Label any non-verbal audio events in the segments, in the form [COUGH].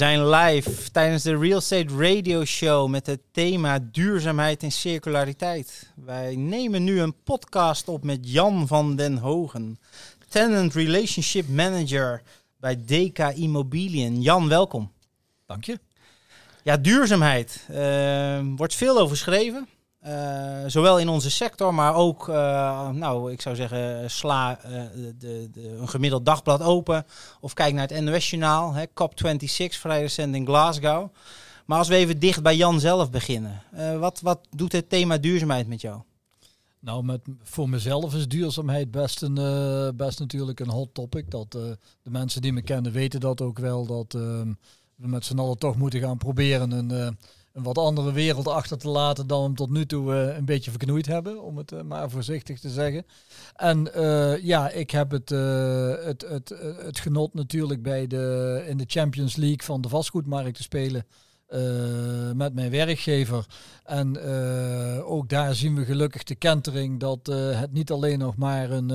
We zijn live tijdens de Real Estate Radio Show met het thema duurzaamheid en circulariteit. Wij nemen nu een podcast op met Jan van den Hogen, Tenant Relationship Manager bij DK Immobilien. Jan, welkom. Dank je. Ja, duurzaamheid. Uh, wordt veel over geschreven. Uh, zowel in onze sector, maar ook, uh, nou, ik zou zeggen, sla uh, de, de, een gemiddeld dagblad open. Of kijk naar het NOS-journaal, COP26, vrij recent in Glasgow. Maar als we even dicht bij Jan zelf beginnen. wat, wat doet het thema duurzaamheid met jou? Nou, met, voor mezelf is duurzaamheid best, een, best natuurlijk een hot topic. Dat, de mensen die me kennen weten dat ook wel. Dat ehm, we met z'n allen toch moeten gaan proberen een wat andere wereld achter te laten dan we hem tot nu toe uh, een beetje verknoeid hebben, om het uh, maar voorzichtig te zeggen. En uh, ja, ik heb het, het, het, het genot natuurlijk bij de, in de Champions League van de vastgoedmarkt te spelen. Uh, met mijn werkgever. En uh, ook daar zien we gelukkig de kentering dat uh, het niet alleen nog maar een,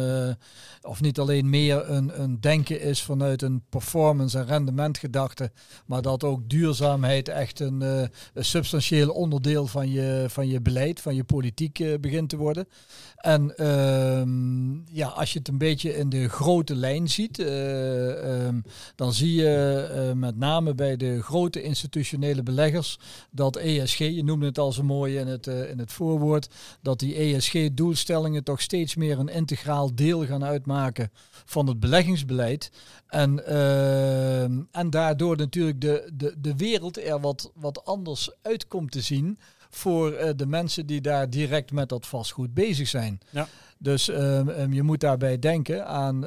of niet alleen meer een, een denken is vanuit een performance- en rendementgedachte, maar dat ook duurzaamheid echt een, een substantieel onderdeel van je, van je beleid, van je politiek begint te worden. En ehm, ja, als je het een beetje in de grote lijn ziet, um, dan zie je met name bij de grote institutionele beleggers dat ESG, je noemde het al zo mooi in het, uh, in het voorwoord, dat die ESG-doelstellingen toch steeds meer een integraal deel gaan uitmaken van het beleggingsbeleid. En, uh, en daardoor natuurlijk de, de, de wereld er wat, wat anders uit komt te zien voor uh, de mensen die daar direct met dat vastgoed bezig zijn. Ja. Dus um, je moet daarbij denken aan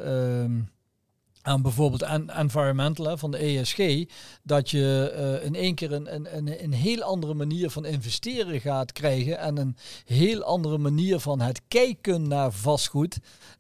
aan bijvoorbeeld environmental van de ESG, dat je uh, in één keer een, een, een, heel andere manier van investeren gaat krijgen en een heel andere manier van het kijken naar vastgoed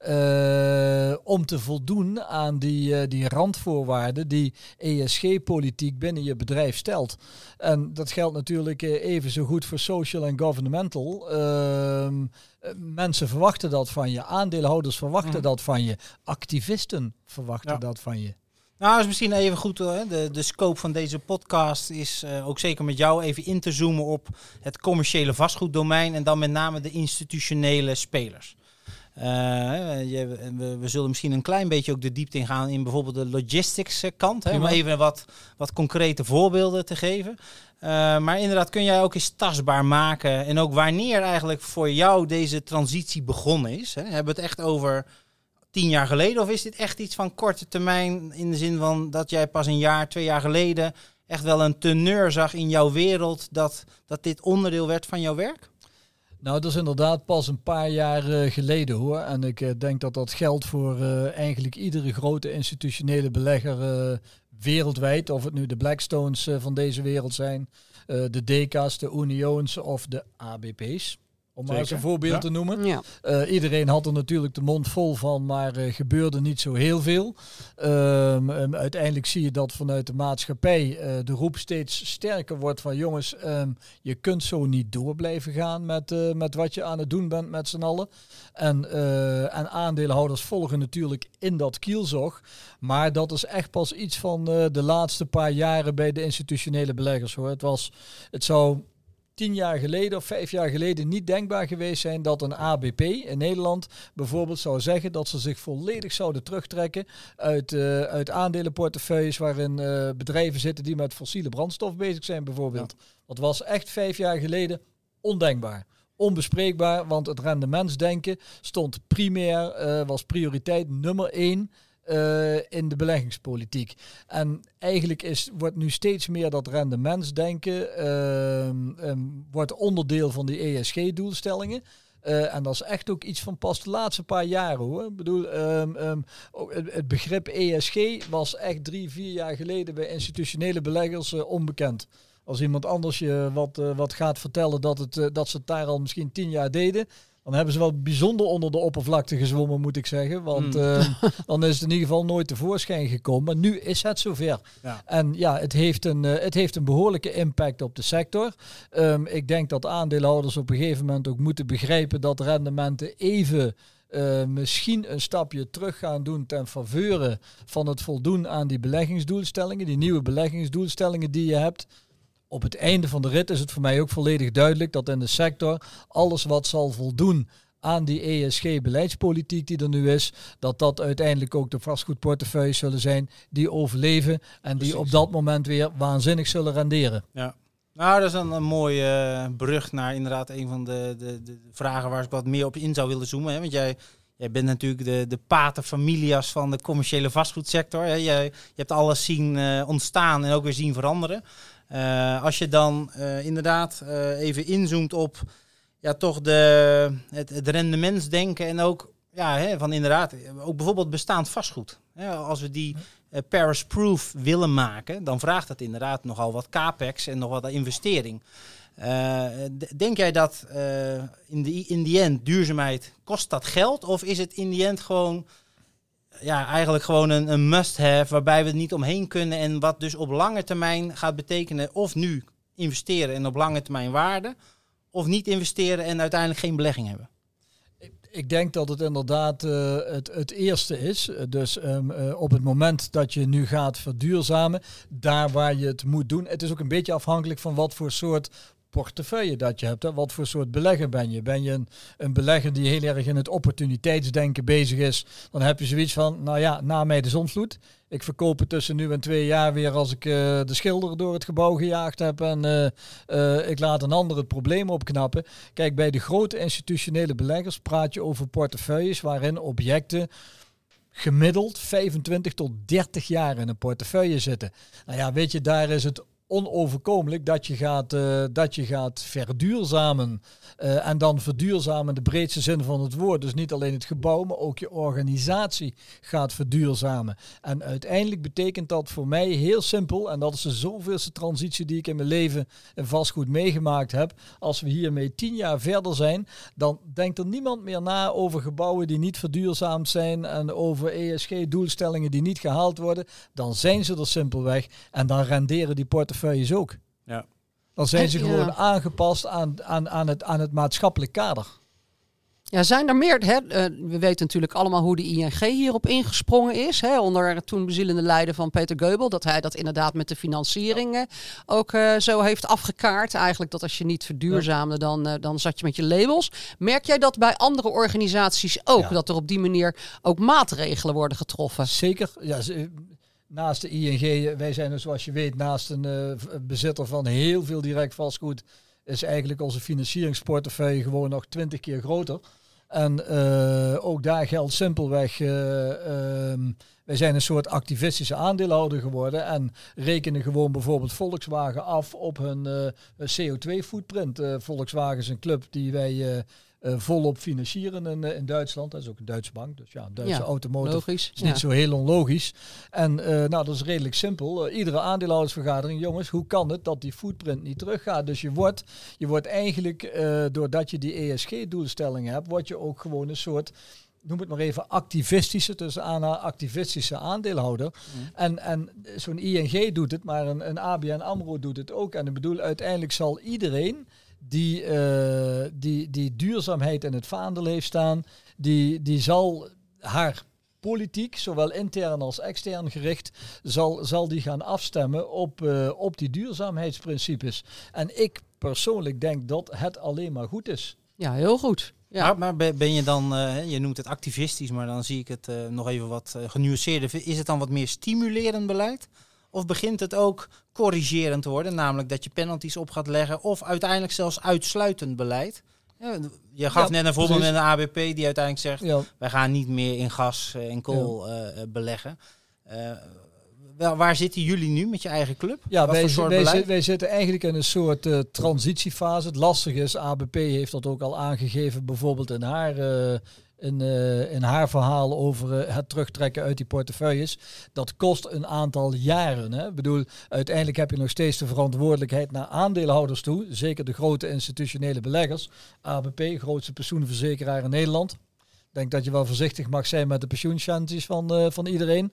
uh, om te voldoen aan die, uh, die randvoorwaarden die ESG-politiek binnen je bedrijf stelt. En dat geldt natuurlijk even zo goed voor social en governmental. Ehm, eh, mensen verwachten dat van je, aandeelhouders verwachten mhm. dat van je, activisten verwachten dat van je. Nou, is misschien even goed. Hè? De, de scope van deze podcast is uh, ook zeker met jou even in te zoomen op het commerciële vastgoeddomein en dan met name de institutionele spelers. Je, we, we, zullen misschien een klein beetje ook de diepte ingaan in bijvoorbeeld de logistics kant. Hè, om even wat, wat concrete voorbeelden te geven. Uh, maar inderdaad, kun jij ook eens tastbaar maken. En ook wanneer eigenlijk voor jou deze transitie begonnen is. Hè? Hebben we het echt over tien jaar geleden? Of is dit echt iets van korte termijn? In de zin van dat jij pas een jaar, twee jaar geleden echt wel een teneur zag in jouw wereld. Dat, dat dit onderdeel werd van jouw werk? Nou, dat is inderdaad pas een paar jaar uh, geleden hoor. En ik uh, denk dat dat geldt voor uh, eigenlijk iedere grote institutionele belegger wereldwijd, of het nu de Blackstones van deze wereld zijn, de DK's, de Unions of de ABP's. Om maar eens een voorbeeld te noemen. Ja. Uh, iedereen had er natuurlijk de mond vol van, maar uh, gebeurde niet zo heel veel. Um, um, uiteindelijk zie je dat vanuit de maatschappij uh, de roep steeds sterker wordt van jongens, um, je kunt zo niet door blijven gaan met, met wat je aan het doen bent met z'n allen. En, en aandeelhouders volgen natuurlijk in dat kielzog. Maar dat is echt pas iets van de laatste paar jaren bij de institutionele beleggers hoor. Het, was, het zou tien jaar geleden of vijf jaar geleden niet denkbaar geweest zijn dat een ABP in Nederland bijvoorbeeld zou zeggen dat ze zich volledig zouden terugtrekken uit, uh, uit aandelenportefeuilles waarin uh, bedrijven zitten die met fossiele brandstof bezig zijn bijvoorbeeld. Dat was echt vijf jaar geleden ondenkbaar onbespreekbaar, want het rendementsdenken stond primair, uh, was prioriteit nummer één uh, in de beleggingspolitiek. En eigenlijk is, wordt nu steeds meer dat rendementsdenken uh, wordt onderdeel van die ESG-doelstellingen. Uh, en dat is echt ook iets van pas de laatste paar jaren hoor. Ik bedoel, um, het, begrip ESG was echt drie, vier jaar geleden bij institutionele beleggers uh, onbekend. Als iemand anders je wat, wat gaat vertellen dat, het, dat ze het daar al misschien tien jaar deden, dan hebben ze wel bijzonder onder de oppervlakte gezwommen, moet ik zeggen. Want mm. uh, [LAUGHS] dan is het in ieder geval nooit tevoorschijn gekomen. Maar nu is het zover. Ja. En ja, het heeft, een, uh, het heeft een behoorlijke impact op de sector. Um, ik denk dat aandeelhouders op een gegeven moment ook moeten begrijpen dat rendementen even uh, misschien een stapje terug gaan doen ten faveur van het voldoen aan die beleggingsdoelstellingen, die nieuwe beleggingsdoelstellingen die je hebt. Op het einde van de rit is het voor mij ook volledig duidelijk dat in de sector alles wat zal voldoen aan die ESG-beleidspolitiek die er nu is, dat dat uiteindelijk ook de vastgoedportefeuilles zullen zijn die overleven en die op dat moment weer waanzinnig zullen renderen. Ja. Nou, dat is een, een mooie uh, brug naar inderdaad een van de, de, de, vragen waar ik wat meer op in zou willen zoomen. Hè? Want jij, jij bent natuurlijk de, de pater familias van de commerciële vastgoedsector. Hè? Jij, je hebt alles zien uh, ontstaan en ook weer zien veranderen. Uh, als je dan inderdaad even inzoomt op ja, toch de, het, het rendementsdenken en ook ja, hè, van inderdaad, ook bijvoorbeeld bestaand vastgoed. als we die Paris-proof willen maken, dan vraagt dat inderdaad nogal wat capex en nog wat investering. Denk jij dat in de in die end duurzaamheid kost dat geld? Of is het in die end gewoon ja, eigenlijk gewoon een, een must-have waarbij we het niet omheen kunnen en wat dus op lange termijn gaat betekenen of nu investeren en op lange termijn waarde, of niet investeren en uiteindelijk geen belegging hebben? Ik denk dat het inderdaad uh, het, het eerste is. Dus um, uh, op het moment dat je nu gaat verduurzamen, daar waar je het moet doen. Het is ook een beetje afhankelijk van wat voor soort portefeuille dat je hebt. Hè? Wat voor soort belegger ben je? Ben je een, een belegger die heel erg in het opportuniteitsdenken bezig is? Dan heb je zoiets van, nou ja, na mij de zonvloed. Ik verkoop het tussen nu en twee jaar weer als ik uh, de schilder door het gebouw gejaagd heb en uh, uh, ik laat een ander het probleem opknappen. Kijk, bij de grote institutionele beleggers praat je over portefeuilles waarin objecten gemiddeld 25 tot 30 jaar in een portefeuille zitten. Nou ja, weet je, daar is het onoverkomelijk dat je gaat, uh, dat je gaat verduurzamen. Uh, en dan verduurzamen de breedste zin van het woord. Dus niet alleen het gebouw, maar ook je organisatie gaat verduurzamen. En uiteindelijk betekent dat voor mij heel simpel, en dat is de zoveelste transitie die ik in mijn leven vastgoed meegemaakt heb. Als we hiermee tien jaar verder zijn, dan denkt er niemand meer na over gebouwen die niet verduurzaamd zijn en over ESG-doelstellingen die niet gehaald worden. Dan zijn ze er simpelweg en dan renderen die portefeuilles portefeuilles ook. Ja. Dan zijn ze gewoon aangepast aan, aan, aan, het, aan het maatschappelijk kader. Ja, zijn er meer? Hè? Uh, we weten natuurlijk allemaal hoe de ING hierop ingesprongen is. Hè? Onder het toen bezielende leiden van Peter Geubel. Dat hij dat inderdaad met de financiering ook uh, zo heeft afgekaart. Eigenlijk dat als je niet verduurzaamde, dan, uh, dan zat je met je labels. Merk jij dat bij andere organisaties ook? Ja. Dat er op die manier ook maatregelen worden getroffen? Zeker. Ja, naast de ING, wij zijn dus zoals je weet naast een uh, bezitter van heel veel direct vastgoed, is eigenlijk onze financieringsportefeuille gewoon nog twintig keer groter. En uh, ook daar geldt simpelweg, um, wij zijn een soort activistische aandeelhouder geworden en rekenen gewoon bijvoorbeeld Volkswagen af op hun CO2-footprint. Volkswagen is een club die wij uh, volop financieren in, uh, in Duitsland. Dat is ook een Duitse bank, dus ja, een Duitse ja, automotive logisch, is niet ja. zo heel onlogisch. En uh, nou, dat is redelijk simpel. iedere aandeelhoudersvergadering, jongens, hoe kan het dat die footprint niet teruggaat? Dus je wordt, je wordt eigenlijk, doordat je die ESG-doelstellingen hebt, word je ook gewoon een soort noem het maar even, activistische, dus aan activistische aandeelhouder. Mm. En, en zo'n ING doet het, maar een, een ABN AMRO doet het ook. En ik bedoel, uiteindelijk zal iedereen die, uh, die, die duurzaamheid in het vaandel heeft staan, die, die zal haar politiek, zowel intern als extern gericht, zal, zal die gaan afstemmen op, uh, op die duurzaamheidsprincipes. En ik persoonlijk denk dat het alleen maar goed is. Ja, heel goed. Ja. Maar, maar ben je dan, uh, je noemt het activistisch, maar dan zie ik het uh, nog even wat uh, genuanceerder. Is het dan wat meer stimulerend beleid? Of begint het ook corrigerend te worden, namelijk dat je penalties op gaat leggen of uiteindelijk zelfs uitsluitend beleid? Je gaf ja, net een voorbeeld met een ABP die uiteindelijk zegt, ja. wij gaan niet meer in gas en kool uh, beleggen. Uh, wel, waar zitten jullie nu met je eigen club? Ja, wij, wij, wij, zitten eigenlijk in een soort uh, transitiefase. Het lastige is, ABP heeft dat ook al aangegeven, bijvoorbeeld in haar in, in haar verhaal over uh, het terugtrekken uit die portefeuilles. Dat kost een aantal jaren. Hè? Ik bedoel, uiteindelijk heb je nog steeds de verantwoordelijkheid naar aandeelhouders toe. Zeker de grote institutionele beleggers. ABP, grootste pensioenverzekeraar in Nederland. Ik denk dat je wel voorzichtig mag zijn met de pensioenshanties van, uh, van iedereen.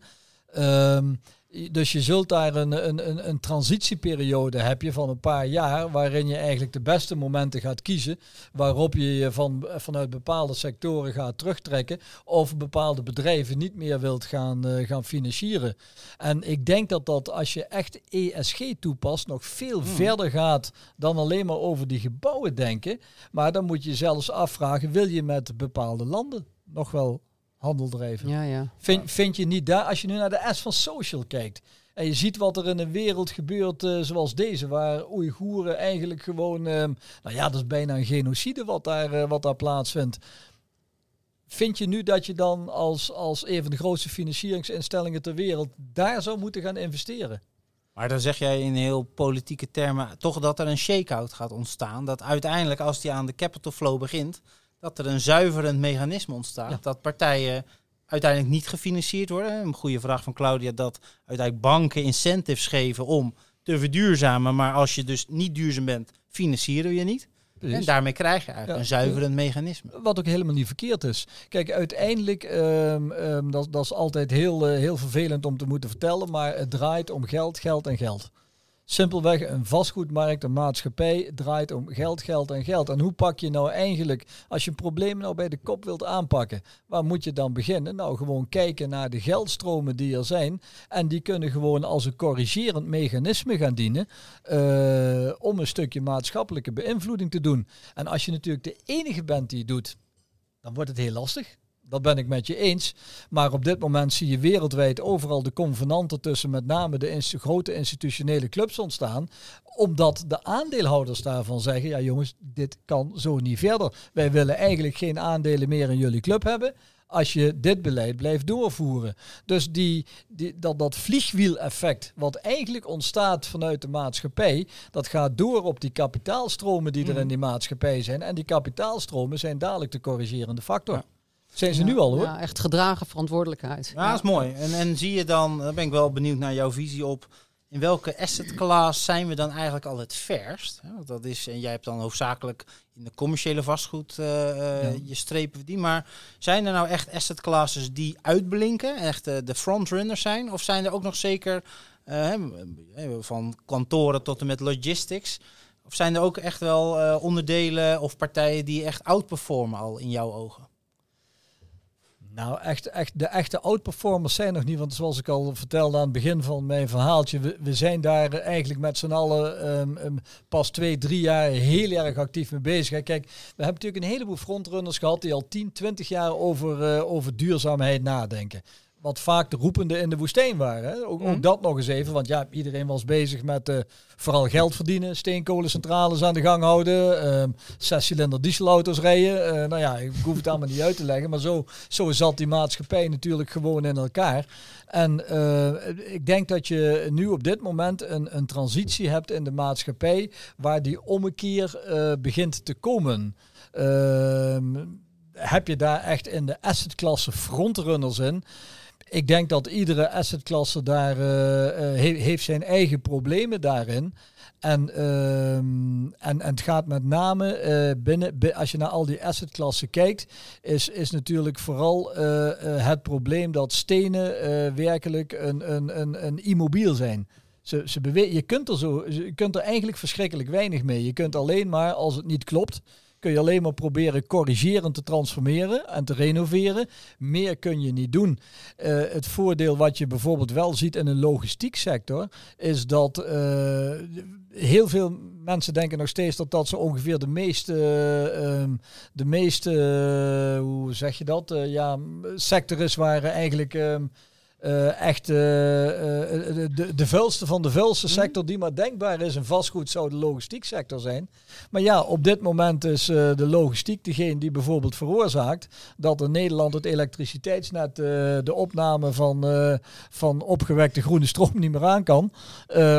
Um, Dus je zult daar een, een, een, een transitieperiode heb je van een paar jaar, waarin je eigenlijk de beste momenten gaat kiezen, waarop je je van, vanuit bepaalde sectoren gaat terugtrekken of bepaalde bedrijven niet meer wilt gaan, uh, gaan financieren. En ik denk dat dat als je echt ESG toepast, nog veel hmm. verder gaat dan alleen maar over die gebouwen denken. Maar dan moet je zelfs afvragen, wil je met bepaalde landen nog wel handel drijven. Ja, ja. Vind, vind je niet daar, als je nu naar de S van social kijkt, en je ziet wat er in een wereld gebeurt uh, zoals deze, waar Oeigoeren eigenlijk gewoon, uh, nou ja, dat is bijna een genocide wat daar, uh, wat daar plaatsvindt. Vind je nu dat je dan als, als een van de grootste financieringsinstellingen ter wereld daar zou moeten gaan investeren? Maar dan zeg jij in heel politieke termen toch dat er een shake-out gaat ontstaan. Dat uiteindelijk als die aan de capital flow begint, dat er een zuiverend mechanisme ontstaat. Dat partijen uiteindelijk niet gefinancierd worden. Een goede vraag van Claudia dat uiteindelijk banken incentives geven om te verduurzamen. Maar als je dus niet duurzaam bent, financieren we je niet. En daarmee krijg je eigenlijk een zuiverend mechanisme. Wat ook helemaal niet verkeerd is. Kijk, uiteindelijk, um, um, dat, dat is altijd heel, uh, heel vervelend om te moeten vertellen, maar het draait om geld, geld en geld. Simpelweg een vastgoedmarkt, een maatschappij draait om geld, geld en geld. En hoe pak je nou eigenlijk, als je een probleem nou bij de kop wilt aanpakken, waar moet je dan beginnen? Nou, gewoon kijken naar de geldstromen die er zijn. En die kunnen gewoon als een corrigerend mechanisme gaan dienen uh, om een stukje maatschappelijke beïnvloeding te doen. En als je natuurlijk de enige bent die het doet, dan wordt het heel lastig. Dat ben ik met je eens. Maar op dit moment zie je wereldwijd overal de convenanten tussen met name de grote institutionele clubs ontstaan. Omdat de aandeelhouders daarvan zeggen, ja jongens, dit kan zo niet verder. Wij willen eigenlijk geen aandelen meer in jullie club hebben als je dit beleid blijft doorvoeren. Dus die, die, dat, dat vliegwieleffect, wat eigenlijk ontstaat vanuit de maatschappij, dat gaat door op die kapitaalstromen die er in mhm. die maatschappij zijn. En die kapitaalstromen zijn dadelijk de corrigerende factor. Zijn ze nu al hoor. Ja, echt gedragen verantwoordelijkheid. Ja, dat is mooi. En, en zie je dan, daar ben ik wel benieuwd naar jouw visie op. In welke asset class zijn we dan eigenlijk al het verst? Dat is, en jij hebt dan hoofdzakelijk in de commerciële vastgoed uh, je strepen verdiend. Maar zijn er nou echt asset classes die uitblinken, echt uh, de frontrunners zijn? Of zijn er ook nog zeker van kantoren tot en met logistics? Of zijn er ook echt wel onderdelen of partijen die echt outperformen al in jouw ogen? Nou, echt, echt, de echte outperformers zijn nog niet. Want zoals ik al vertelde aan het begin van mijn verhaaltje, we, zijn daar eigenlijk met z'n allen um, pas twee, drie jaar heel erg actief mee bezig. Kijk, we hebben natuurlijk een heleboel frontrunners gehad die al 10, 20 jaar over, uh, over duurzaamheid nadenken wat vaak de roepende in de woestijn waren. Hè? Ook, ook, mhm. dat nog eens even, want ja, iedereen was bezig met uh, vooral geld verdienen, steenkolencentrales aan de gang houden, uh, zescilinder dieselauto's rijden. Uh, nou ja, ik hoef het allemaal niet uit te leggen, maar zo, zo zat die maatschappij natuurlijk gewoon in elkaar. En eh, ik denk dat je nu op dit moment een, een transitie hebt in de maatschappij waar die ommekeer begint te komen. Ehm, heb je daar echt in de assetklasse frontrunners in? Ik denk dat iedere assetklasse daar uh, heeft zijn eigen problemen daarin. En, ehm, en, en het gaat met name uh, binnen, als je naar al die assetklassen kijkt, is, is natuurlijk vooral het probleem dat stenen werkelijk een, een, een, een immobiel zijn. Ze, ze je, kunt er zo, je kunt er eigenlijk verschrikkelijk weinig mee. Je kunt alleen maar, als het niet klopt, kun je alleen maar proberen corrigerend te transformeren en te renoveren. Meer kun je niet doen. Uh, het voordeel wat je bijvoorbeeld wel ziet in een logistiek sector, is dat uh, heel veel mensen denken nog steeds dat dat zo ongeveer de meeste, uh, de meeste hoe zeg je dat, ja, sector is waar eigenlijk ehm, uh, echt uh, de, de vuilste van de vuilste mhm. sector die maar denkbaar is. En vastgoed zou de logistiek sector zijn. Maar ja, op dit moment is de logistiek degene die bijvoorbeeld veroorzaakt dat in Nederland het elektriciteitsnet de opname van, van opgewekte groene stroom niet meer aan kan.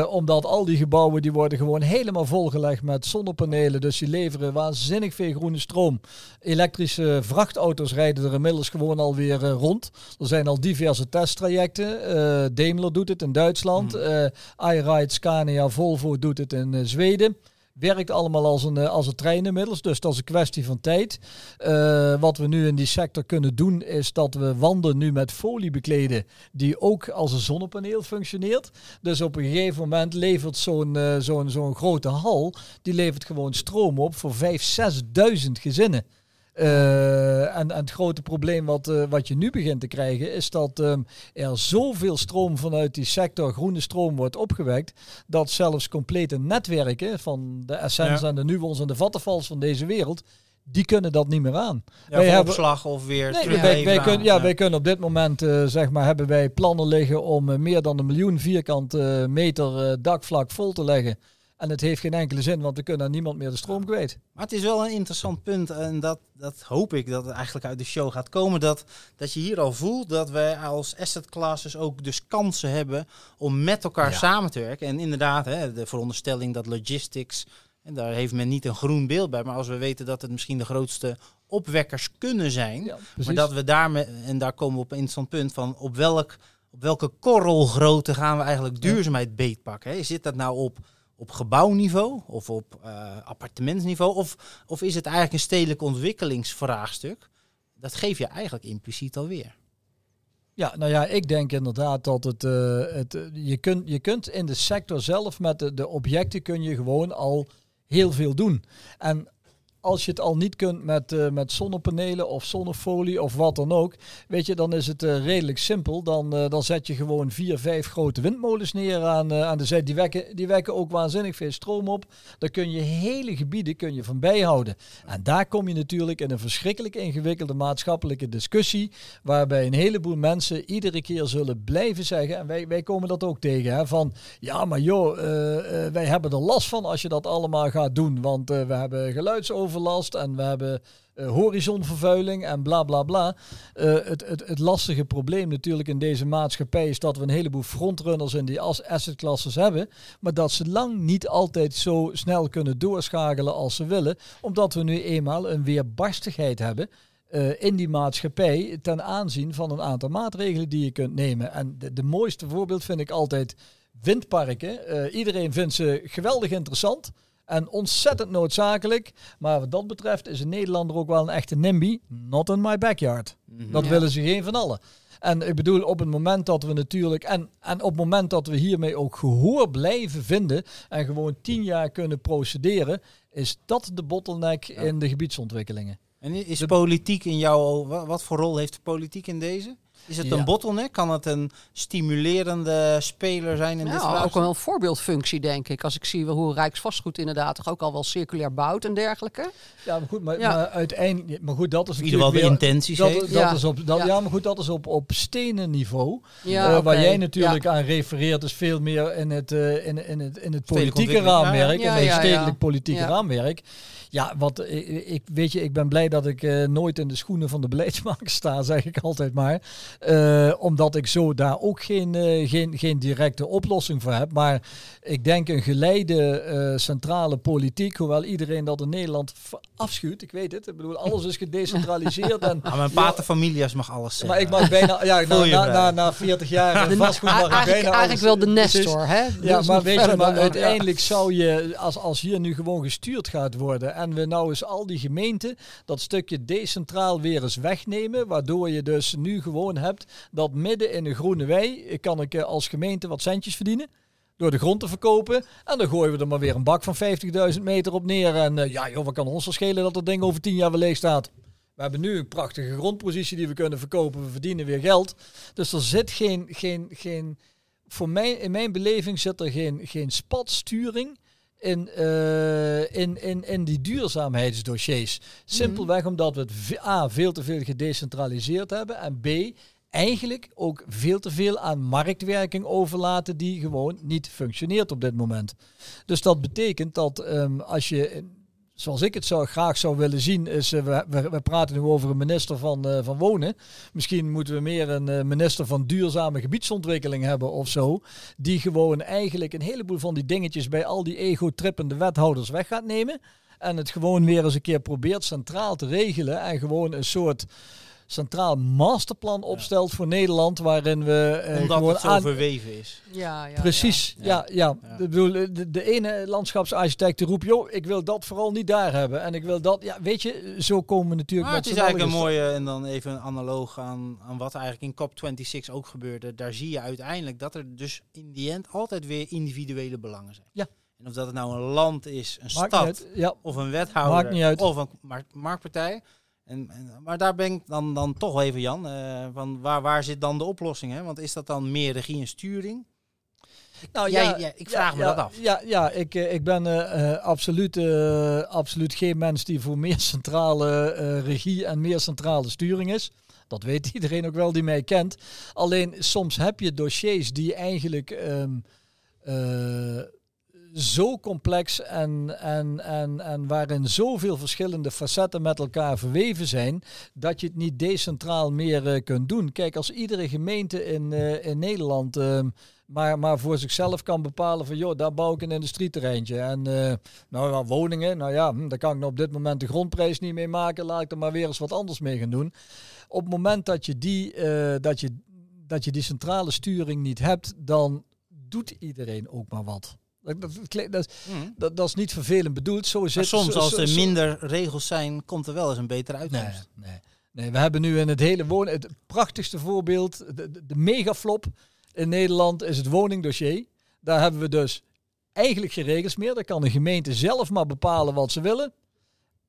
omdat al die gebouwen die worden gewoon helemaal volgelegd met zonnepanelen. Dus die leveren waanzinnig veel groene stroom. Elektrische vrachtauto's rijden er inmiddels gewoon alweer rond. Er zijn al diverse testtrajecten uh, Daimler doet het in Duitsland. Mm. Uh, iRide, Scania, Volvo doet het in uh, Zweden. werkt allemaal als een, eh, als een trein inmiddels. Dus dat is een kwestie van tijd. Uh, wat we nu in die sector kunnen doen, is dat we wanden nu met folie bekleden, die ook als een zonnepaneel functioneert. Dus op een gegeven moment levert zo'n uh, zo'n zo'n grote hal, die levert gewoon stroom op voor 5.000, 6.000 gezinnen. Uh, en, en, het grote probleem wat, uh, wat je nu begint te krijgen is dat um, er zoveel stroom vanuit die sector groene stroom wordt opgewekt, dat zelfs complete netwerken van de Essence ja. en de Nuons en de Vattenfalls van deze wereld, die kunnen dat niet meer aan. Ja, wij hebben opslag of weer nee, terug wij, wij, kun, ja, ja, wij kunnen op dit moment uh, zeg maar hebben wij plannen liggen om meer dan een miljoen vierkante meter dakvlak vol te leggen. En het heeft geen enkele zin, want we kunnen aan niemand meer de stroom kwijt. Maar het is wel een interessant punt. En dat, dat hoop ik dat het eigenlijk uit de show gaat komen. Dat, dat je hier al voelt dat wij als asset classes ook dus kansen hebben om met elkaar samen te werken. En inderdaad, hè, de veronderstelling dat logistics, en daar heeft men niet een groen beeld bij. Maar als we weten dat het misschien de grootste opwekkers kunnen zijn. Ja, maar dat we daarmee, en daar komen we op een interessant punt van op welk op welke korrelgrootte gaan we eigenlijk duurzaamheid beetpakken? Hè? Zit dat nou op op gebouwniveau of op uh, appartementsniveau? Of, of is het eigenlijk een stedelijk ontwikkelingsvraagstuk? Dat geef je eigenlijk impliciet alweer. Ja, nou ja, ik denk inderdaad dat het, uh, het je, kunt, je kunt in de sector zelf met de, de objecten kun je gewoon al heel veel doen. En als je het al niet kunt met, uh, met zonnepanelen of zonnefolie of wat dan ook, weet je, dan is het uh, redelijk simpel. Dan, uh, dan zet je gewoon vier, vijf grote windmolens neer aan, aan de zijde. Die wekken, die wekken ook waanzinnig veel stroom op. Daar kun je hele gebieden kun je van bijhouden. En daar kom je natuurlijk in een verschrikkelijk ingewikkelde maatschappelijke discussie, waarbij een heleboel mensen iedere keer zullen blijven zeggen, en wij, wij komen dat ook tegen, hè, van ja, maar joh, wij hebben er last van als je dat allemaal gaat doen, want we hebben geluidsover overlast en we hebben uh, horizonvervuiling en bla bla bla. Uh, het, het, het lastige probleem natuurlijk in deze maatschappij is dat we een heleboel frontrunners in die assetklasses hebben, maar dat ze lang niet altijd zo snel kunnen doorschakelen als ze willen, omdat we nu eenmaal een weerbarstigheid hebben. Uh, in die maatschappij ten aanzien van een aantal maatregelen die je kunt nemen. En de, de mooiste voorbeeld vind ik altijd windparken. iedereen vindt ze geweldig interessant. En ontzettend noodzakelijk. Maar wat dat betreft is een Nederlander ook wel een echte NIMBY. Not in my backyard. Mhm. Dat willen ze geen van allen. En ik bedoel, op het moment dat we natuurlijk. En, en op het moment dat we hiermee ook gehoor blijven vinden. En gewoon tien jaar kunnen procederen. Is dat de bottleneck in de gebiedsontwikkelingen. En is politiek in jou. Wat voor rol heeft de politiek in deze? Is het een bottleneck? Kan het een stimulerende speler zijn in ja, dit geval? Ook wel een voorbeeldfunctie, denk ik. Als ik zie hoe Rijksvastgoed inderdaad toch ook al wel circulair bouwt en dergelijke. Ja, maar goed, maar, ja. maar uiteindelijk... Maar goed, dat is in ieder geval de intenties dat, dat ja. Is op, dat, ja. maar goed, dat is op, op stenen niveau. Ja, uh, Waar jij natuurlijk aan refereert is veel meer in het, uh, in, in het, in het politieke raamwerk. in het stedelijk politieke raamwerk. Ja, wat ik weet je, ik ben blij dat ik uh, nooit in de schoenen van de beleidsmaker sta, [LAUGHS] zeg ik altijd maar. Uh, omdat ik zo daar ook geen, uh, geen, geen directe oplossing voor heb. Maar ik denk een geleide centrale politiek, hoewel iedereen dat in Nederland afschuwt. Ik weet het. Ik bedoel, alles is gedecentraliseerd. en, [LAUGHS] ja, mijn paterfamilias mag alles zeggen. Maar ik mag bijna, ja, na, na, na, na 40 jaar [LAUGHS] vastgoed mag ik bijna Eigenlijk alles, wel de Nestor, hè? Ja, maar weet je, maar uiteindelijk zou je, als, als hier nu gewoon gestuurd gaat worden en we nou eens al die gemeenten dat stukje decentraal weer eens wegnemen, waardoor je dus nu gewoon hebt dat midden in een groene wei kan ik eh, als gemeente wat centjes verdienen door de grond te verkopen. En dan gooien we er maar weer een bak van 50.000 meter op neer. En uh, ja, joh, wat kan ons verschillen dat dat ding over 10 jaar weer leeg staat? We hebben nu een prachtige grondpositie die we kunnen verkopen. We verdienen weer geld. Dus er zit geen, geen, geen voor mij, in mijn beleving zit er geen, geen spatsturing in, uh, in, in, in die duurzaamheidsdossiers. Simpelweg mhm. omdat we het A, veel te veel gedecentraliseerd hebben en B, eigenlijk ook veel te veel aan marktwerking overlaten die gewoon niet functioneert op dit moment. Dus dat betekent dat um, als je zoals ik het zou, graag zou willen zien, is uh, we, we, praten nu over een minister van, uh, van Wonen. Misschien moeten we meer een uh, minister van duurzame gebiedsontwikkeling hebben of zo. Die gewoon eigenlijk een heleboel van die dingetjes bij al die ego-trippende wethouders weg gaat nemen. En het gewoon weer eens een keer probeert centraal te regelen. En gewoon een soort centraal masterplan opstelt voor Nederland, waarin we uh, Omdat gewoon het zo aan... verweven is. Ja, ja, Precies, ja, ja. Ja. Ik bedoel, de, de ene landschapsarchitect roept, joh, ik wil dat vooral niet daar hebben. En ik wil dat, ja, weet je, zo komen we natuurlijk Maar met het is eigenlijk een mooie, en dan even een analoog aan, aan wat eigenlijk in COP26 ook gebeurde. Daar zie je uiteindelijk dat er dus in die end altijd weer individuele belangen zijn. Ja. En of dat het nou een land is, een Maakt stad, uit. Ja, of een wethouder, Maakt niet uit. of een mar- marktpartij. En, en, maar daar ben ik dan, dan toch even, Jan, eh, van waar, waar zit dan de oplossing? Hè? Want is dat dan meer regie en sturing? Nou, Jij- ja, ik vraag me dat af. Ja, ja ik, eh, ik ben eh, absoluut, absoluut geen mens die voor meer centrale regie en meer centrale sturing is. Dat weet iedereen ook wel die mij kent. Alleen soms heb je dossiers die eigenlijk ehm, eh, zo complex en, en, en, en waarin zoveel verschillende facetten met elkaar verweven zijn, dat je het niet decentraal meer eh, kunt doen. Kijk, als iedere gemeente in, eh, in Nederland ehm, maar, maar voor zichzelf kan bepalen van, joh, daar bouw ik een industrieterreintje. En eh, nou woningen, nou ja, hm, daar kan ik nou op dit moment de grondprijs niet mee maken. Laat ik er maar weer eens wat anders mee gaan doen. Op het moment dat je die, dat je, dat je die centrale sturing niet hebt, dan doet iedereen ook maar wat. Dat, dat, klinkt- dat, Mhm. dat, dat is niet vervelend bedoeld. Zo Maar soms, zo- als er zo- minder regels zijn, komt er wel eens een betere Nee, uitkomst. nee, nee. We hebben nu in het hele wonen... Het prachtigste voorbeeld, de, de, de megaflop in Nederland is het woningdossier. Daar hebben we dus eigenlijk geen regels meer. Daar kan de gemeente zelf maar bepalen wat ze willen.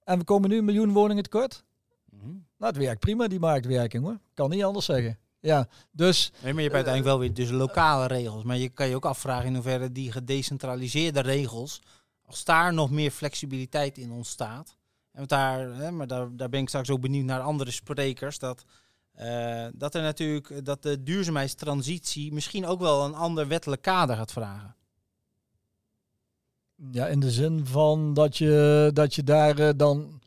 En we komen nu een miljoen woningen tekort. Mhm. Nou, het werkt prima, die marktwerking hoor. Kan niet anders zeggen. Ja, dus Nee, maar je hebt uiteindelijk wel weer dus lokale regels. Maar je kan je ook afvragen in hoeverre die gedecentraliseerde regels, als daar nog meer flexibiliteit in ontstaat. En daar, hè, maar daar, daar ben ik straks ook benieuwd naar andere sprekers. Dat, eh, dat er natuurlijk dat de duurzaamheidstransitie misschien ook wel een ander wettelijk kader gaat vragen. ja, in de zin van dat je, dat je daar eh, dan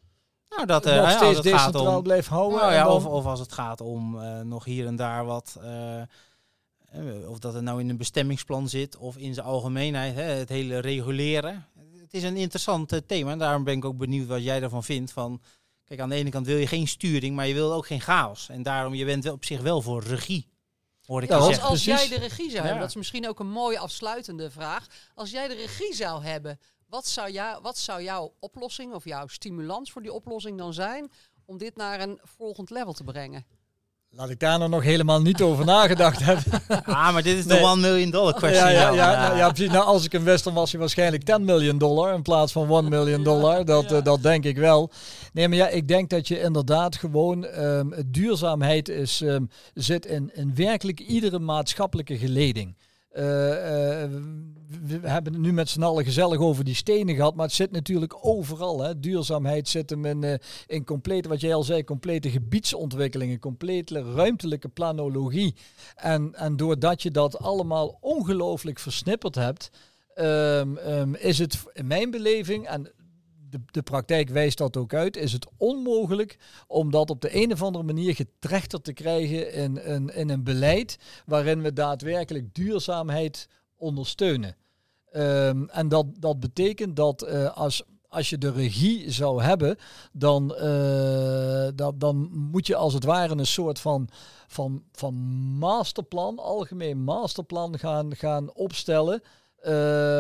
Nou, dat er nog hè, als steeds het gaat decentraal om, blijft houden. Nou ja, dan- of, of als het gaat om eh, nog hier en daar wat. eh, eh, of dat het nou in een bestemmingsplan zit of in zijn algemeenheid, hè, het hele reguleren. Het is een interessant eh, thema en daarom ben ik ook benieuwd wat jij ervan vindt. Van, kijk, aan de ene kant wil je geen sturing, maar je wil ook geen chaos. En daarom, je bent wel op zich wel voor regie, hoor ik Ja, Als, zeggen. als jij de regie zou Ja. hebben, dat is misschien ook een mooie afsluitende vraag. Als jij de regie zou hebben, wat zou, jou, wat zou jouw oplossing of jouw stimulans voor die oplossing dan zijn om dit naar een volgend level te brengen? Laat ik daar nou nog helemaal niet over nagedacht [LAUGHS] hebben. Ah, maar dit is Nee. de one million dollar question. Ja, ja, Jan. ja, nou, ja, precies. Nou, als ik een wist, dan was hij waarschijnlijk 10 miljoen dollar in plaats van 1 miljoen dollar. Dat, eh, dat denk ik wel. Nee, maar ja, ik denk dat je inderdaad gewoon ehm, duurzaamheid is, ehm, zit in, in werkelijk iedere maatschappelijke geleding. Eh, eh, we hebben het nu met z'n allen gezellig over die stenen gehad, maar het zit natuurlijk overal. Hè. Duurzaamheid zit hem in, eh, in complete, wat jij al zei, complete gebiedsontwikkelingen, complete ruimtelijke planologie. En, en doordat je dat allemaal ongelooflijk versnipperd hebt, ehm, ehm, is het in mijn beleving, de, de praktijk wijst dat ook uit, is het onmogelijk om dat op de een of andere manier getrechterd te krijgen in, in, in een beleid waarin we daadwerkelijk duurzaamheid ondersteunen. Ehm, en dat, dat betekent dat eh, als, als je de regie zou hebben, dan, eh, dan moet je als het ware een soort van, van, van masterplan, algemeen masterplan gaan, gaan opstellen. Eh,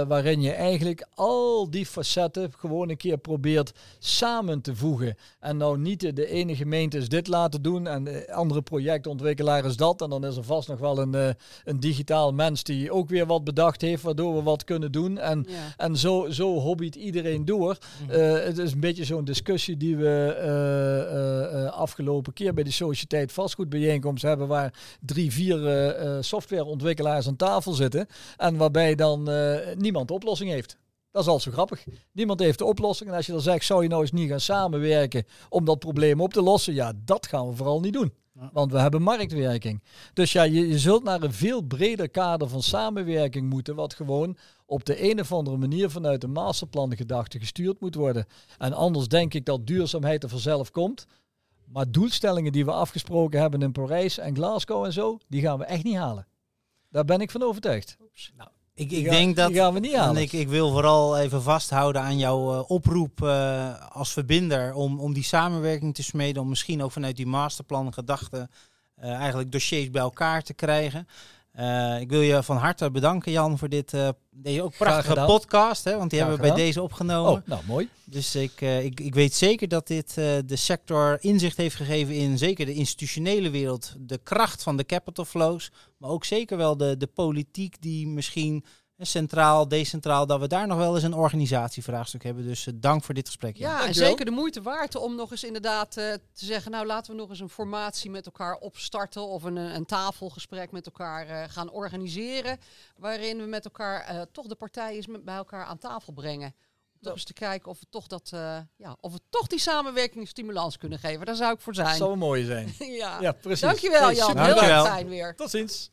waarin je eigenlijk al die facetten gewoon een keer probeert samen te voegen. En nou niet de, ene gemeente is dit laten doen en de andere projectontwikkelaar is dat. En dan is er vast nog wel een, eh, een digitaal mens die ook weer wat bedacht heeft, waardoor we wat kunnen doen. En, Ja. en zo, zo hobbyt iedereen door. Mhm. Eh, het is een beetje zo'n discussie die we afgelopen keer bij de Sociëteit Vastgoedbijeenkomst hebben, waar drie, vier softwareontwikkelaars aan tafel zitten. En waarbij dan eh, niemand de oplossing heeft. Dat is al zo grappig. Niemand heeft de oplossing. En als je dan zegt, zou je nou eens niet gaan samenwerken om dat probleem op te lossen? Ja, dat gaan we vooral niet doen. Want we hebben marktwerking. Dus ja, je, je zult naar een veel breder kader van samenwerking moeten, wat gewoon op de een of andere manier vanuit de masterplan gedachte gestuurd moet worden. En anders denk ik dat duurzaamheid er vanzelf komt. Maar doelstellingen die we afgesproken hebben in Parijs en Glasgow en zo, die gaan we echt niet halen. Daar ben ik van overtuigd. Nou, Ik, ik denk dat. Die gaan we niet En ik, ik wil vooral even vasthouden aan jouw eh, oproep eh, als verbinder om, om die samenwerking te smeden. Om misschien ook vanuit die masterplan gedachten eh, eigenlijk dossiers bij elkaar te krijgen. Eh, ik wil je van harte bedanken, Jan, voor dit, eh, deze ook prachtige podcast. Hè, want die Graag hebben we bij gedaan. deze opgenomen. Oh, nou mooi. Dus ik, eh, ik, ik weet zeker dat dit de sector inzicht heeft gegeven in zeker de institutionele wereld, de kracht van de capital flows, maar ook zeker wel de, de politiek die misschien centraal, decentraal, dat we daar nog wel eens een organisatievraagstuk hebben. Dus eh, dank voor dit gesprek. Ja, en zeker de moeite waard om nog eens inderdaad eh, te zeggen, nou laten we nog eens een formatie met elkaar opstarten of een, een tafelgesprek met elkaar eh, gaan organiseren, waarin we met elkaar eh, toch de partijen eens met- bij elkaar aan tafel brengen. Om toch eens te kijken of we toch dat, eh, ja, of we toch die samenwerking stimulans kunnen geven. Daar zou ik voor Dat zijn. zou wel mooi zijn. [LAUGHS] ja. Ja, precies. Dankjewel Jan, heel erg fijn weer. Tot ziens.